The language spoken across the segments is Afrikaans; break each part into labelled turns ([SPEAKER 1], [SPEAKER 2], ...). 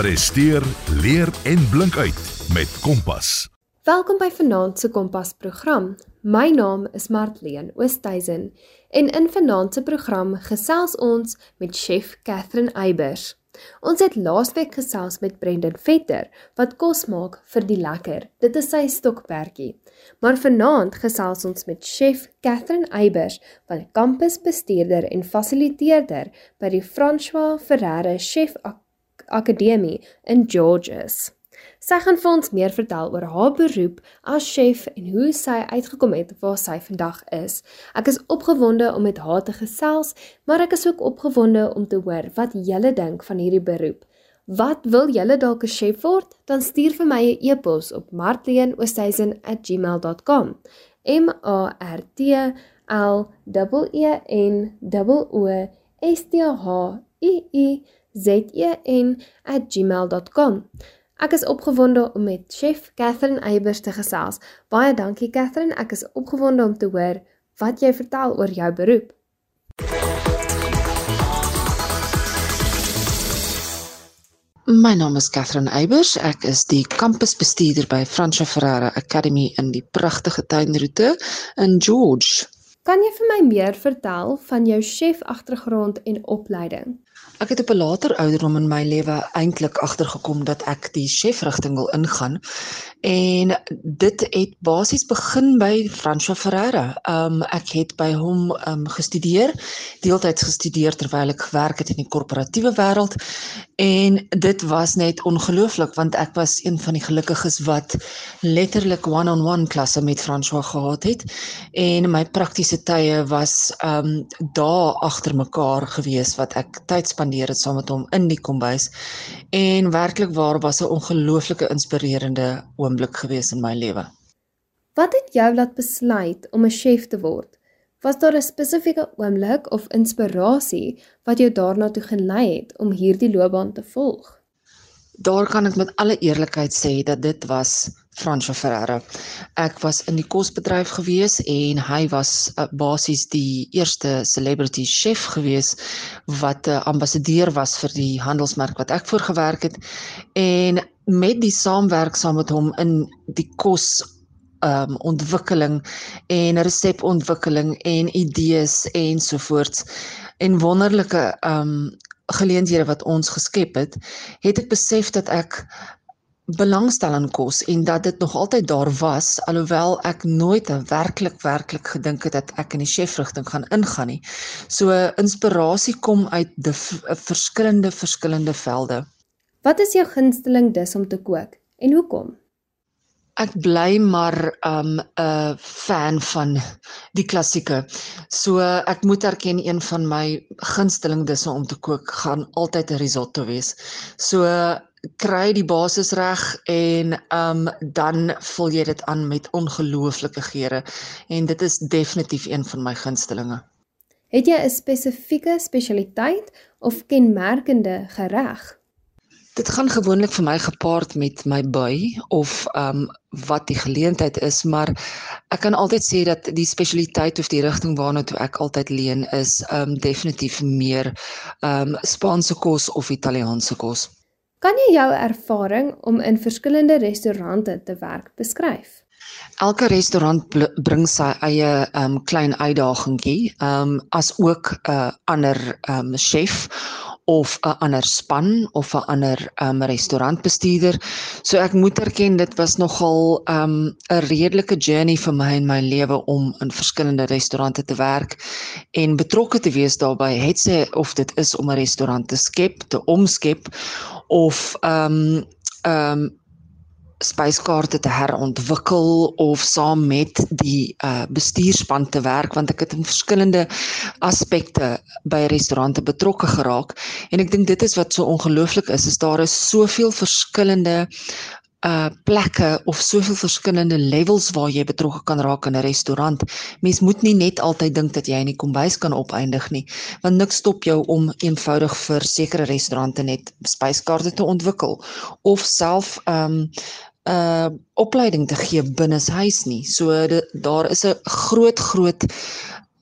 [SPEAKER 1] Presteer, leer en blink uit met Kompas.
[SPEAKER 2] Welkom by Vanaand se Kompas program. My naam is Martleen Oosthuizen en in Vanaand se program gesels ons met chef Catherine Eybers. Ons het laasweek gesels met Brendan Vetter wat kos maak vir die lekker. Dit is sy stokperdjie. Maar vanaand gesels ons met chef Catherine Eybers wat kampusbestuurder en fasiliteerder by die François Ferreira Chef Akademie in George is. Sy gaan vir ons meer vertel oor haar beroep as chef en hoe sy uitgekom het waar sy vandag is. Ek is opgewonde om met haar te gesels, maar ek is ook opgewonde om te hoor wat julle dink van hierdie beroep. Wat wil julle dalk 'n chef word? Dan stuur vir my 'n e e-pos op martleenoosthuizen@gmail.com. M A R T L E N O O S T H I I Z E N@gmail.com. Ek is opgewonde om met chef Catherine Eybers te gesels. Baie dankie Catherine, ek is opgewonde om te hoor wat jy vertel oor jou beroep.
[SPEAKER 3] My naam is Catherine Eybers. Ek is die kampusbestuurder by Fransjo Ferreira Academy in die pragtige tuinroete in George.
[SPEAKER 2] Kan jy vir my meer vertel van jou chef agtergrond en opleiding?
[SPEAKER 3] Ek het op 'n later ouderdom in my lewe eintlik agtergekom dat ek die chefrigting wil ingaan. En dit het basies begin by François Ferreira. Um ek het by hom um gestudeer, deeltyds gestudeer terwyl ek gewerk het in die korporatiewe wêreld. En dit was net ongelooflik want ek was een van die gelukkiges wat letterlik one-on-one -on -one klasse met François gehad het. En my praktiese tye was um daar agter mekaar gewees wat ek tyd spandeer het saam met hom in die kombuis en werklik waar was 'n ongelooflike inspirerende oomblik gewees in my lewe.
[SPEAKER 2] Wat het jou laat besluit om 'n chef te word? Was daar 'n spesifieke oomblik of inspirasie wat jou daarna toe gelei het om hierdie loopbaan te volg?
[SPEAKER 3] Daar kan ek met alle eerlikheid sê dat dit was Fransjo Ferreira. Ek was in die kosbedryf gewees en hy was uh, basies die eerste celebrity chef gewees wat 'n uh, ambassadeur was vir die handelsmerk wat ek voorgewerk het en met die saamwerk saam met hom in die kos um ontwikkeling en resepontwikkeling en idees ensovoorts en wonderlike um geleenthede wat ons geskep het, het ek besef dat ek belangstel in kos en dat dit nog altyd daar was alhoewel ek nooit werklik werklik gedink het dat ek in die chefrigting gaan ingaan nie. So inspirasie kom uit die verskillende verskillende velde.
[SPEAKER 2] Wat is jou gunsteling dis om te kook en hoekom?
[SPEAKER 3] Ek bly maar 'n um, fan van die klassieke. So ek moet erken een van my gunsteling disse om te kook gaan altyd 'n risotto wees. So kry die basis reg en um dan vul jy dit aan met ongelooflike geure en dit is definitief een van my gunstelinge.
[SPEAKER 2] Het jy 'n spesifieke spesialiteit of kenmerkende gereg?
[SPEAKER 3] Dit gaan gewoonlik vir my gepaard met my by of um, wat die geleentheid is, maar ek kan altyd sê dat die spesialiteit of die rigting waarna toe ek altyd leun is um, definitief meer um, Spaanse kos of Italiaanse kos.
[SPEAKER 2] Kan jy jou ervaring om in verskillende restaurante te werk beskryf?
[SPEAKER 3] Elke restaurant bring sy eie um, klein uitdagingkie, um, as ook 'n uh, ander ehm um, chef of 'n ander span of 'n ander um, restaurantbestuurder. So ek moet erken dit was nogal 'n um, redelike journey vir my in my lewe om in verskillende restaurante te werk en betrokke te wees daarbey. Het sê of dit is om 'n restaurant te skep, te omskep of ehm um, ehm um, spyskaarte te herontwikkel of saam met die uh bestuurspan te werk want ek het in verskillende aspekte by restaurante betrokke geraak en ek dink dit is wat so ongelooflik is is daar is soveel verskillende uh plekke of soveel verskillende levels waar jy betrokke kan raak in 'n restaurant. Mens moet nie net altyd dink dat jy in die kombuis kan opeindig nie, want niks stop jou om eenvoudig vir sekere restaurante net spyskaarte te ontwikkel of self um uh opleiding te gee binne huis nie. So de, daar is 'n groot groot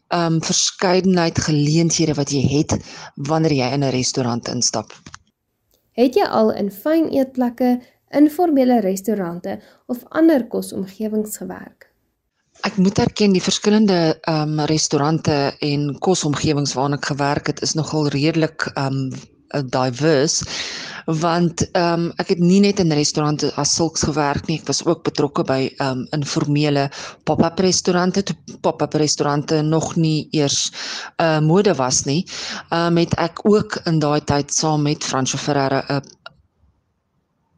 [SPEAKER 3] um verskeidenheid geleenthede wat jy het wanneer jy in 'n restaurant instap.
[SPEAKER 2] Het jy al in fyn eetplekke, informele restaurante of ander kosomgewings gewerk?
[SPEAKER 3] Ek moet erken die verskillende ehm um, restaurante en kosomgewings waarna ek gewerk het is nogal redelik ehm um, diverse want ehm um, ek het nie net in restaurante as sulks gewerk nie, ek was ook betrokke by ehm um, informele pop-up restaurante, pop-up restaurante nog nie eers 'n uh, mode was nie. Ehm um, het ek ook in daai tyd saam met Franco Ferreira 'n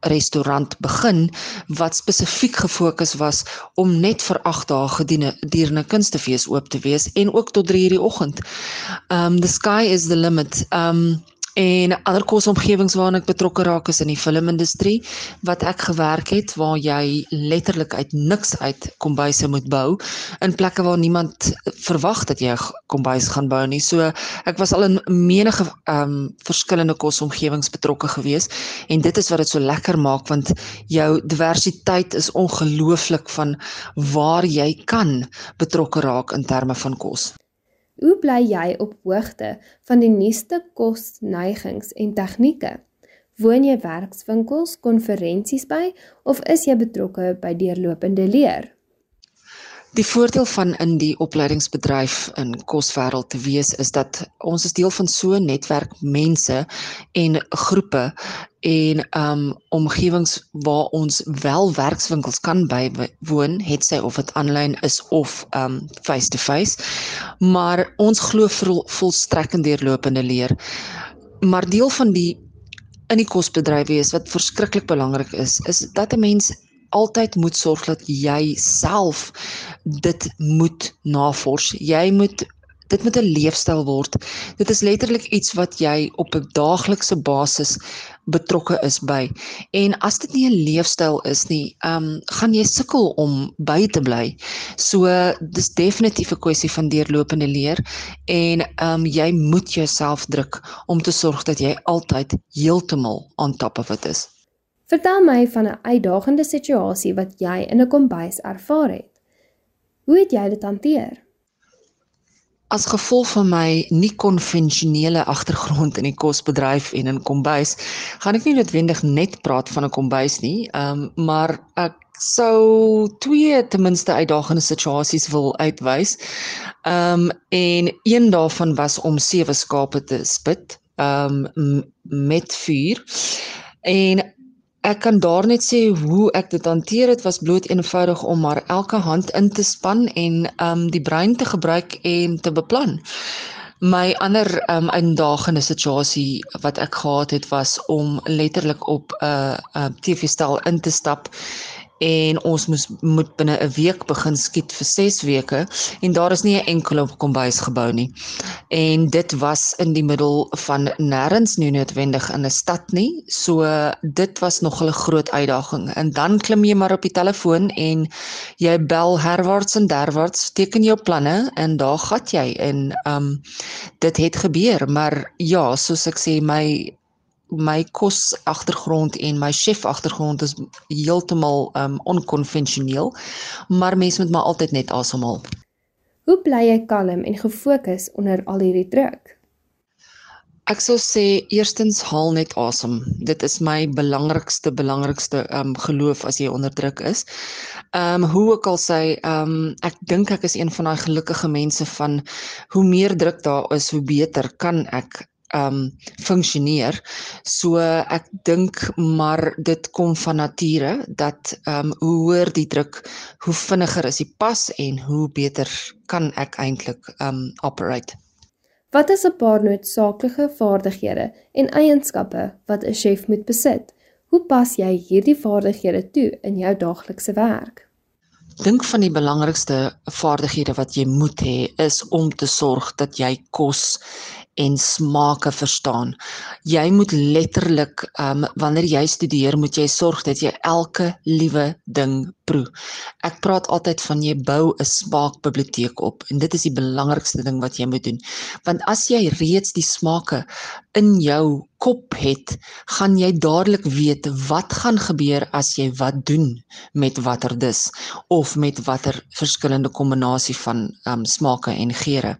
[SPEAKER 3] restaurant begin wat spesifiek gefokus was om net vir 8 dae gedurende kunstefees oop te wees en ook tot 3:00 die oggend. Um the sky is the limit. Um en ander kosomgewings waarna ek betrokke raak is in die filmindustrie wat ek gewerk het waar jy letterlik uit niks uit kombuise moet bou in plekke waar niemand verwag dat jy 'n kombuis gaan bou nie. So ek was al in menige ehm um, verskillende kosomgewings betrokke gewees en dit is wat dit so lekker maak want jou diversiteit is ongelooflik van waar jy kan betrokke raak in terme van kos.
[SPEAKER 2] Hoe bly jy op hoogte van die nuutste kosneigings en tegnieke? Woon jy werkswinkels, konferensies by of is jy betrokke by deurlopende leer?
[SPEAKER 3] Die voordeel van in die opleidingsbedryf in koswêreld te wees is dat ons is deel van so 'n netwerk mense en groepe en um omgewings waar ons wel werkswinkels kan bywoon, het sy of dit aanlyn is of um face to face. Maar ons glo vol, volstrekkend deurlopende leer. Maar deel van die in die kosbedryf wees wat verskriklik belangrik is, is dat 'n mens altyd moet sorg dat jy self dit moet navors. Jy moet dit moet 'n leefstyl word. Dit is letterlik iets wat jy op 'n daaglikse basis betrokke is by. En as dit nie 'n leefstyl is nie, ehm um, gaan jy sukkel om by te bly. So dis definitief 'n kwessie van deurlopende leer en ehm um, jy moet jouself druk om te sorg dat jy altyd heeltemal on top of it is.
[SPEAKER 2] Vertel my van 'n uitdagende situasie wat jy in 'n kombuis ervaar het. Hoe het jy dit hanteer?
[SPEAKER 3] As gevolg van my nie konvensionele agtergrond in die kosbedryf en in kombuis, gaan ek nie noodwendig net praat van 'n kombuis nie, um, maar ek sou twee ten minste uitdagende situasies wil uitwys. Ehm um, en een daarvan was om sewe skape te spit, ehm um, met vuur. En Ek kan daar net sê hoe ek dit hanteer het was bloot eenvoudig om maar elke hand in te span en um die brein te gebruik en te beplan. My ander um uitdagende situasie wat ek gehad het was om letterlik op 'n uh, 'n uh, TV-stel in te stap en ons moes moet binne 'n week begin skiet vir 6 weke en daar is nie 'n enkele kombuis gebou nie. En dit was in die middel van nêrens nie noodwendig in 'n stad nie. So dit was nog 'n groot uitdaging. En dan klim jy maar op die telefoon en jy bel herwaarts en derwaarts, teken jou planne en daar gaan jy en um dit het gebeur, maar ja, soos ek sê my my kos agtergrond en my chef agtergrond is heeltemal um onkonvensioneel, maar mens moet maar altyd net asemhaal.
[SPEAKER 2] Hoe bly jy kalm en gefokus onder al hierdie druk?
[SPEAKER 3] Ek sou sê eerstens haal net asem. Dit is my belangrikste belangrikste um geloof as jy onder druk is. Um hoe ook al sê um ek dink ek is een van daai gelukkige mense van hoe meer druk daar is, hoe beter kan ek um funksioneer. So ek dink maar dit kom van nature dat um hoe hoër die druk, hoe vinniger is die pas en hoe beter kan ek eintlik um operate.
[SPEAKER 2] Wat is 'n paar noodsaaklike vaardighede en eienskappe wat 'n chef moet besit? Hoe pas jy hierdie vaardighede toe in jou daaglikse werk?
[SPEAKER 3] Dink van die belangrikste vaardighede wat jy moet hê is om te sorg dat jy kos en smake verstaan. Jy moet letterlik um wanneer jy studeer, moet jy sorg dat jy elke liewe ding proe. Ek praat altyd van jy bou 'n smaakbiblioteek op en dit is die belangrikste ding wat jy moet doen. Want as jy reeds die smake in jou kop het, gaan jy dadelik weet wat gaan gebeur as jy wat doen met watter dis of met watter verskillende kombinasie van um smake en geure.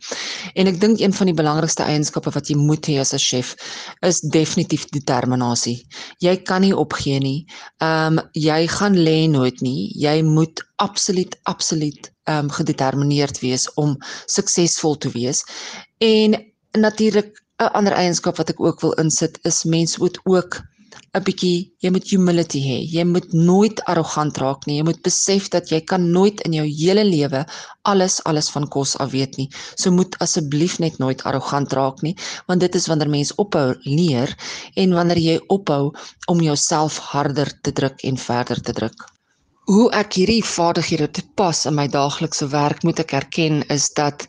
[SPEAKER 3] En ek dink een van die belangrikste eienskappe wat jy moet hê as 'n chef is definitief determinasie. Jy kan nie opgee nie. Um jy gaan lê nooit nie. Jy moet absoluut absoluut um gedetermineerd wees om suksesvol te wees. En natuurlik 'n ander eienskap wat ek ook wil insit is mens moet ook 'n bietjie jy moet humility hê. Jy moet nooit arrogant raak nie. Jy moet besef dat jy kan nooit in jou hele lewe alles alles van kos af weet nie. So moet asseblief net nooit arrogant raak nie, want dit is wanneer mens ophou leer en wanneer jy ophou om jouself harder te druk en verder te druk hoe ek hierdie vaardighede toepas in my daaglikse werk moet ek erken is dat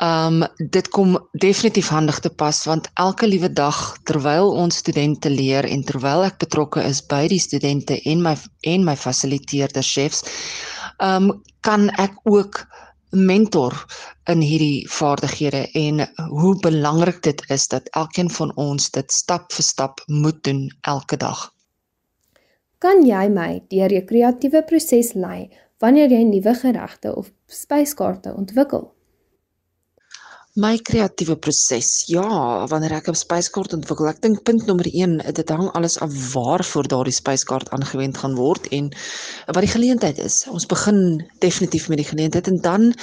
[SPEAKER 3] ehm um, dit kom definitief handig te pas want elke liewe dag terwyl ons studente leer en terwyl ek betrokke is by die studente en my en my fasiliteerder chefs ehm um, kan ek ook mentor in hierdie vaardighede en hoe belangrik dit is dat elkeen van ons dit stap vir stap moet doen elke dag.
[SPEAKER 2] Kan jy my deur jou kreatiewe proses lei wanneer jy nuwe geregte of spyskaarte ontwikkel?
[SPEAKER 3] My kreatiewe proses. Ja, wanneer ek 'n spyskaart ontwikkel, ek dink punt nommer 1, dit hang alles af waarvoor daardie spyskaart aangewend gaan word en wat die geleentheid is. Ons begin definitief met die geleentheid en dan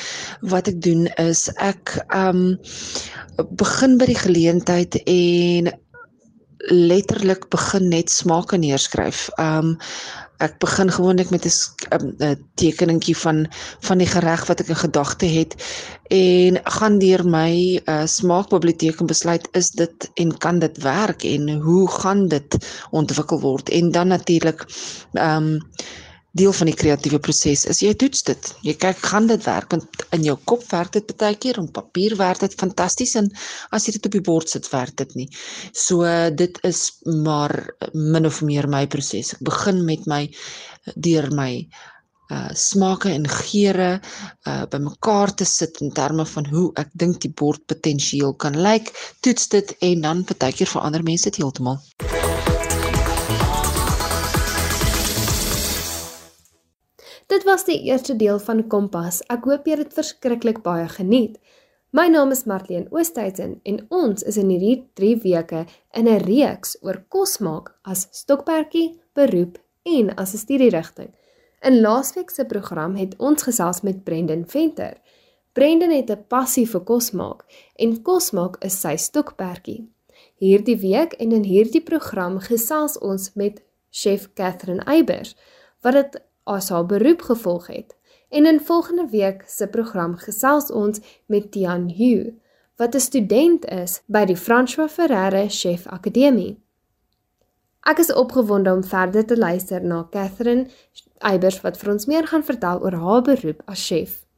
[SPEAKER 3] wat ek doen is ek ehm um, begin by die geleentheid en letterlik begin net smake neerskryf. Um ek begin gewoonlik met 'n 'n tekeningkie van van die gereg wat ek in gedagte het en gaan deur my uh, smaakbiblioteek en besluit is dit en kan dit werk en hoe gaan dit ontwikkel word en dan natuurlik um deel van die kreatiewe proses is jy toets dit. Jy kyk gaan dit werk want in jou kop werk dit baie keer en papier werk dit fantasties en as jy dit op die bord sit werk dit nie. So dit is maar min of meer my proses. Ek begin met my deur my uh smake en geure uh bymekaar te sit in terme van hoe ek dink die bord potensieel kan lyk. Toets dit en dan baie keer verander mense dit heeltemal.
[SPEAKER 2] Dit was die eerste deel van Kompas. Ek hoop jy het dit verskriklik baie geniet. My naam is Marlene Oosthuizen en ons is in hierdie 3 weke in 'n reeks oor kos maak as stokperdjie, beroep en as 'n studierigting. In laasweek se program het ons gesels met Brendan Venter. Brendan het 'n passie vir kos maak en kos maak is sy stokperdjie. Hierdie week en in hierdie program gesels ons met chef Catherine Eybers wat dit as haar beroep gevolg het. En in volgende week se program gesels ons met Tian Hu, wat 'n student is by die François Ferreira Chef Akademie. Ek is opgewonde om verder te luister na Catherine Eybers wat vir ons meer gaan vertel oor haar beroep as chef.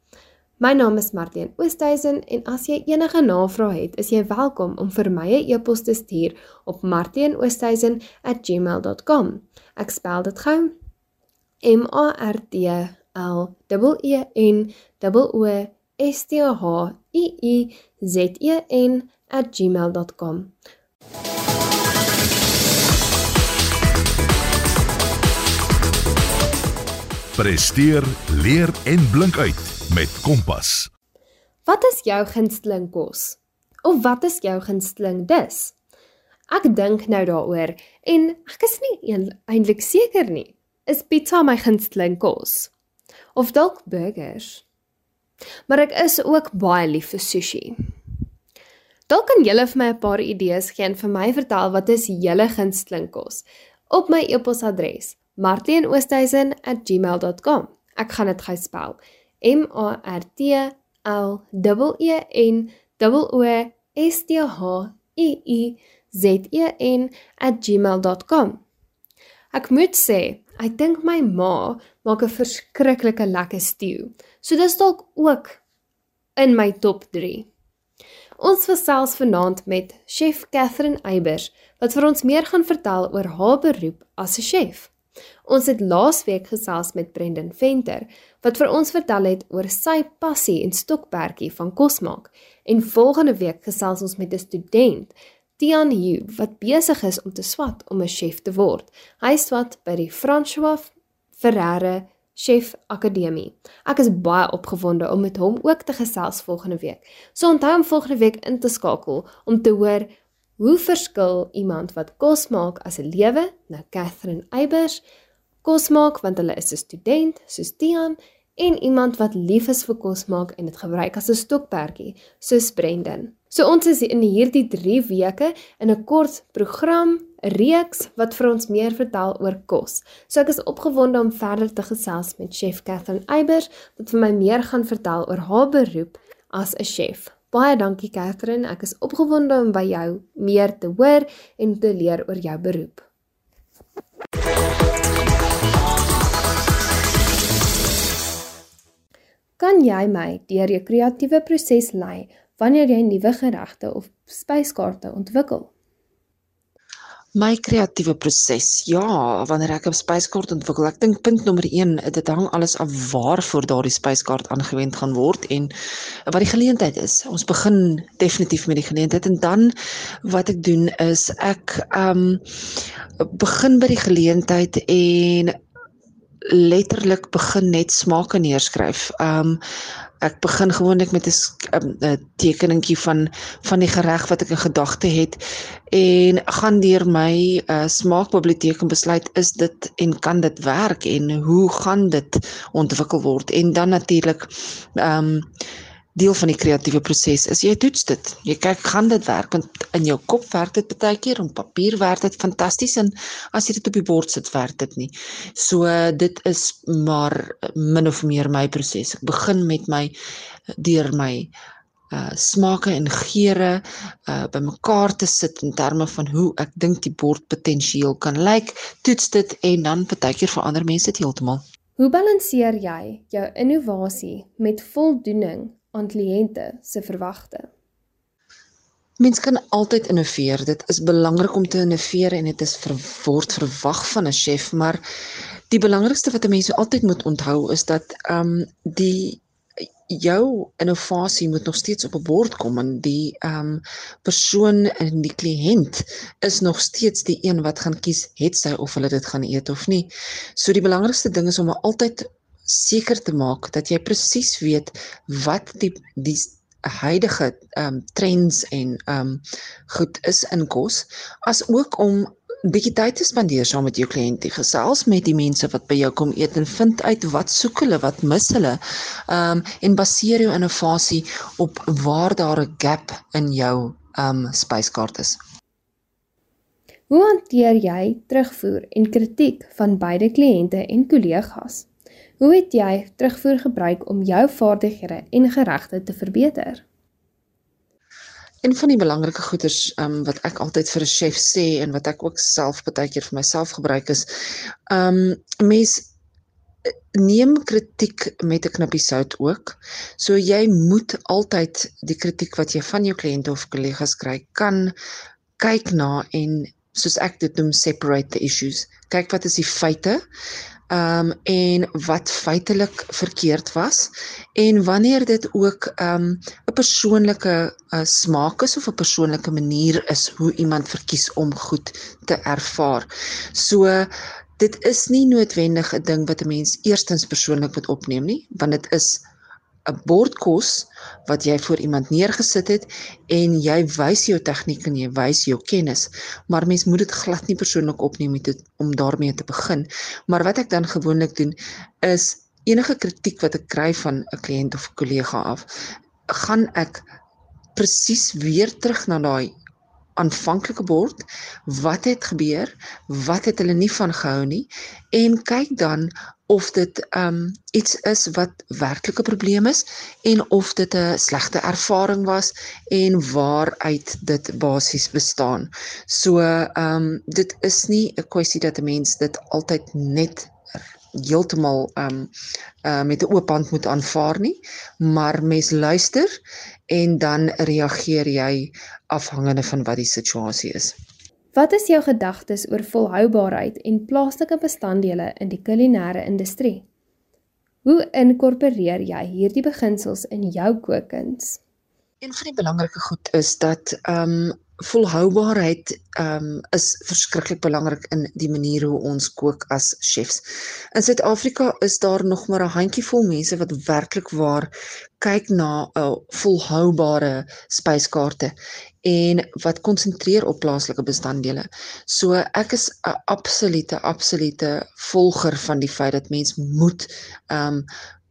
[SPEAKER 2] My naam is Martien Oosthuizen en as jy enige navrae het, is jy welkom om vir my 'n e-pos te stuur op martienoosthuizen@gmail.com. Ek spel dit gou. M A R T L E E N O O S T H I I Z E N @gmail.com.
[SPEAKER 1] Presteer, leer en blink uit met Kompas.
[SPEAKER 2] Wat is jou gunsteling kos? Of wat is jou gunsteling dis? Ek dink nou daaroor en ek is nie eintlik seker nie is pizza my gunsteling kos of dalk burgers. Maar ek is ook baie lief vir sushi. Dalk kan julle vir my 'n paar idees gee en vir my vertel wat is julle gunsteling kos op my e-posadres martienoosthuizen@gmail.com. Ek gaan dit gou spel. M A R T L E E N O O S T H I I Z E N@gmail.com. Ek moet sê, Ek dink my ma maak 'n verskriklike lekker stew. So dis dalk ook in my top 3. Ons gesels vanaand met chef Catherine Eybers wat vir ons meer gaan vertel oor haar beroep as 'n chef. Ons het laasweek gesels met Brendan Venter wat vir ons vertel het oor sy passie en stokperdjie van kos maak en volgende week gesels ons met 'n student Tian Hu wat besig is om te swat om 'n chef te word. Hy swat by die François Ferrare Chef Akademie. Ek is baie opgewonde om met hom ook te gesels volgende week. So onthou om volgende week in te skakel om te hoor hoe verskil iemand wat kos maak as 'n lewe, nou Catherine Eybers, kos maak want hulle is 'n student, soos Tian, en iemand wat lief is vir kos maak en dit gebruik as 'n stokperdjie, soos Brendan. So ons is in hierdie 3 weke in 'n kort program reeks wat vir ons meer vertel oor kos. So ek is opgewonde om verder te gesels met chef Catherine Eybers wat vir my meer gaan vertel oor haar beroep as 'n chef. Baie dankie Catherine, ek is opgewonde om by jou meer te hoor en te leer oor jou beroep. Kan jy my deur jou kreatiewe proses lei wanneer jy nuwe geregte of spyskaarte ontwikkel?
[SPEAKER 3] My kreatiewe proses. Ja, wanneer ek 'n spyskaart ontwikkel, ek dink punt nommer 1, dit hang alles af waarvoor daardie spyskaart aangewend gaan word en wat die geleentheid is. Ons begin definitief met die geleentheid en dan wat ek doen is ek ehm um, begin by die geleentheid en letterlik begin net smake neerskryf. Ehm um, ek begin gewoonlik met 'n 'n tekeningkie van van die gereg wat ek in gedagte het. En gaan deur my uh, smaakbiblioteek en besluit is dit en kan dit werk en hoe gaan dit ontwikkel word? En dan natuurlik ehm um, deel van die kreatiewe proses is jy toets dit. Jy kyk gaan dit werk want in jou kop werk dit baie keer en papier werk dit fantasties en as jy dit op die bord sit werk dit nie. So dit is maar min of meer my proses. Ek begin met my deur my uh smake en geure uh bymekaar te sit in terme van hoe ek dink die bord potensieel kan lyk. Toets dit en dan baie keer vir ander mense dit heeltemal.
[SPEAKER 2] Hoe balanseer jy jou innovasie met voldoening aan kliënte se verwagte.
[SPEAKER 3] Mens kan altyd innoveer. Dit is belangrik om te innoveer en dit is ver, word verwag van 'n chef, maar die belangrikste wat 'n mens altyd moet onthou is dat ehm um, die jou innovasie moet nog steeds op 'n bord kom en die ehm um, persoon en die kliënt is nog steeds die een wat gaan kies het sy of hulle dit gaan eet of nie. So die belangrikste ding is om altyd seker te maak dat jy presies weet wat die die huidige ehm um, trends en ehm um, goed is in kos as ook om bietjie tyd te spandeer saam met jou kliënte gesels met die mense wat by jou kom eet en vind uit wat soek hulle wat mis hulle ehm um, en baseer jou innovasie op waar daar 'n gap in jou ehm um, spyskaart is
[SPEAKER 2] Hoe hanteer jy terugvoer en kritiek van beide kliënte en kollegas? Hoe het jy terugvoer gebruik om jou vaardighede en geregte te verbeter?
[SPEAKER 3] Een van die belangrike goeders um, wat ek altyd vir 'n chef sê en wat ek ook self baie keer vir myself gebruik is, um mens eh, neem kritiek met 'n knippie sout ook. So jy moet altyd die kritiek wat jy van jou kliënte of kollegas kry, kan kyk na en soos ek dit noem separate the issues. Kyk wat is die feite? Ehm um, en wat feitelik verkeerd was en wanneer dit ook ehm um, 'n persoonlike uh, smaak is of 'n persoonlike manier is hoe iemand verkies om goed te ervaar. So dit is nie noodwendig 'n ding wat 'n mens eerstens persoonlik moet opneem nie, want dit is 'n bord kos wat jy vir iemand neergesit het en jy wys jou tegniek en jy wys jou kennis, maar mens moet dit glad nie persoonlik opneem met om daarmee te begin. Maar wat ek dan gewoonlik doen is enige kritiek wat ek kry van 'n kliënt of 'n kollega af, gaan ek presies weer terug na daai aanvanklike bord. Wat het gebeur? Wat het hulle nie van gehou nie? En kyk dan of dit um iets is wat werklik 'n probleem is en of dit 'n slegte ervaring was en waaruit dit basies bestaan. So um dit is nie 'n kwessie dat 'n mens dit altyd net heeltemal um uh met 'n oop hand moet aanvaar nie, maar mens luister en dan reageer jy afhangende van wat die situasie is.
[SPEAKER 2] Wat is jou gedagtes oor volhoubaarheid en plaaslike bestanddele in die kulinaire industrie? Hoe inkorporeer jy hierdie beginsels in jou kookkuns?
[SPEAKER 3] Een van die belangrike goed is dat ehm um, volhoubaarheid ehm um, is verskriklik belangrik in die manier hoe ons kook as chefs. In Suid-Afrika is daar nog maar 'n handjievol mense wat werklik waar kyk na 'n uh, volhoubare spyskaarte en wat konsentreer op plaaslike bestanddele. So ek is 'n absolute absolute volger van die feit dat mens moet ehm um,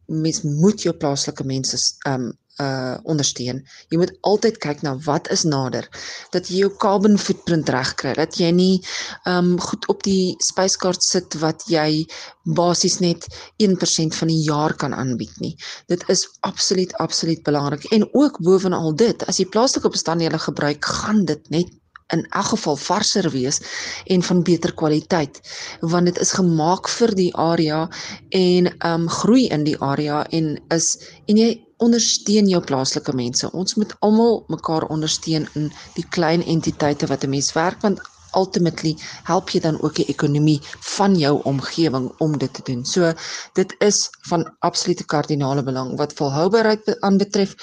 [SPEAKER 3] mens moet jou plaaslike mense ehm um, uh ondersteun. Jy moet altyd kyk na wat is nader dat jy jou carbon footprint regkry, dat jy nie um goed op die spyskaart sit wat jy basies net 1% van die jaar kan aanbied nie. Dit is absoluut absoluut belangrik en ook bovenal dit, as jy plaaslike bestanddele gebruik, gaan dit net in elk geval varser wees en van beter kwaliteit want dit is gemaak vir die area en um groei in die area en is en jy ondersteun jou plaaslike mense. Ons moet almal mekaar ondersteun in die klein entiteite wat 'n mens werk want ultimately help jy dan ook die ekonomie van jou omgewing om dit te doen. So dit is van absolute kardinale belang wat volhoubaarheid aanbetref.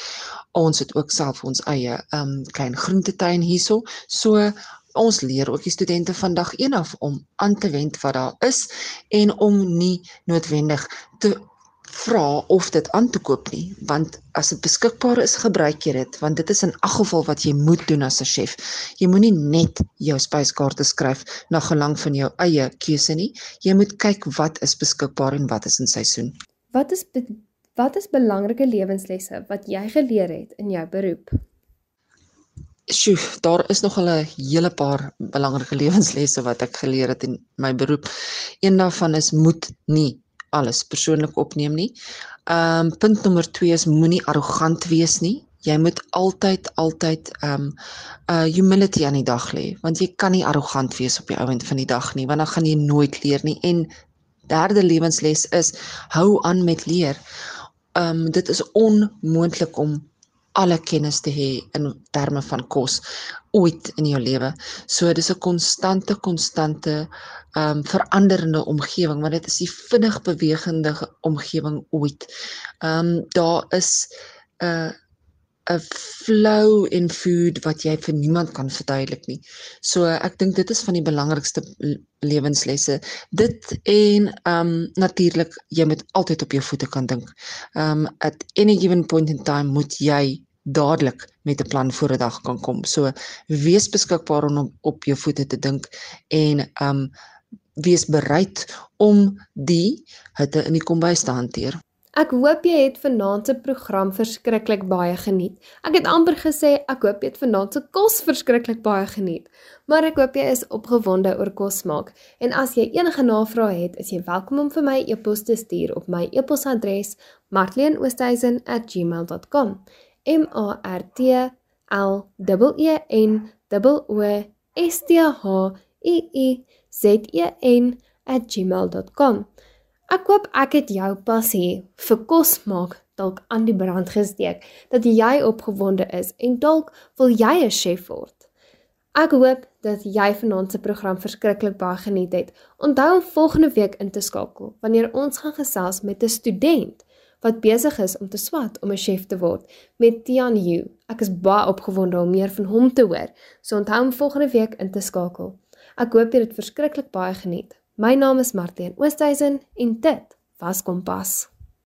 [SPEAKER 3] Ons het ook self ons eie um klein groentetuin hierso. So ons leer ook die studente vandag een af om aan te wend wat daar is en om nie noodwendig te vra of dit aan te koop nie want as dit beskikbaar is gebruik jy dit want dit is in ag geval wat jy moet doen as 'n chef. Jy moenie net jou spyskaarte skryf na gelang van jou eie keuse nie. Jy moet kyk wat is beskikbaar en wat is in seisoen.
[SPEAKER 2] Wat is wat is belangrike lewenslesse wat jy geleer het in jou beroep?
[SPEAKER 3] Sjoe, daar is nog 'n hele paar belangrike lewenslesse wat ek geleer het in my beroep. Een daarvan is moed nie alles persoonlik opneem nie. Ehm um, punt nommer 2 is moenie arrogant wees nie. Jy moet altyd altyd ehm um, uh humility aan die dag lê want jy kan nie arrogant wees op die ouend van die dag nie want dan gaan jy nooit leer nie. En derde lewensles is hou aan met leer. Ehm um, dit is onmoontlik om alle kennis te hê in terme van kos ooit in jou lewe. So dis 'n konstante konstante ehm um, veranderende omgewing, want dit is die vinnig bewegende omgewing ooit. Ehm um, daar is 'n uh, 'n flow in food wat jy vir niemand kan verduidelik nie. So ek dink dit is van die belangrikste lewenslesse. Dit en ehm um, natuurlik jy moet altyd op jou voete kan dink. Ehm um, at any given point in time moet jy dadelik met 'n plan voor 'n dag kan kom. So wees beskikbaar om op, op jou voete te dink en um wees bereid om die hitte in die kombuis te hanteer.
[SPEAKER 2] Ek hoop jy het vanaand se program verskriklik baie geniet. Ek het amper gesê ek hoop jy het vanaand se kos verskriklik baie geniet. Maar ek hoop jy is opgewonde oor kos maak. En as jy enige navrae het, is jy welkom om vir my e-pos te stuur op my e-posadres martleenoosthuizen@gmail.com. M A R T L E N O S T H I I Z E N @gmail.com. Ek hoop ek het jou passie vir kos maak dalk aan die brand gesteek dat jy opgewonde is en dalk wil jy 'n chef word. Ek hoop dat jy vanaand se program verskriklik baie geniet het. Onthou om volgende week in te skakel wanneer ons gaan gesels met 'n student wat besig is om te swat om 'n chef te word met Tian Yu. Ek is baie opgewonde om meer van hom te hoor. So onthou om volgende week in te skakel. Ek hoop jy het verskriklik baie geniet. My naam is Martien Oosthuizen en dit was Kompas.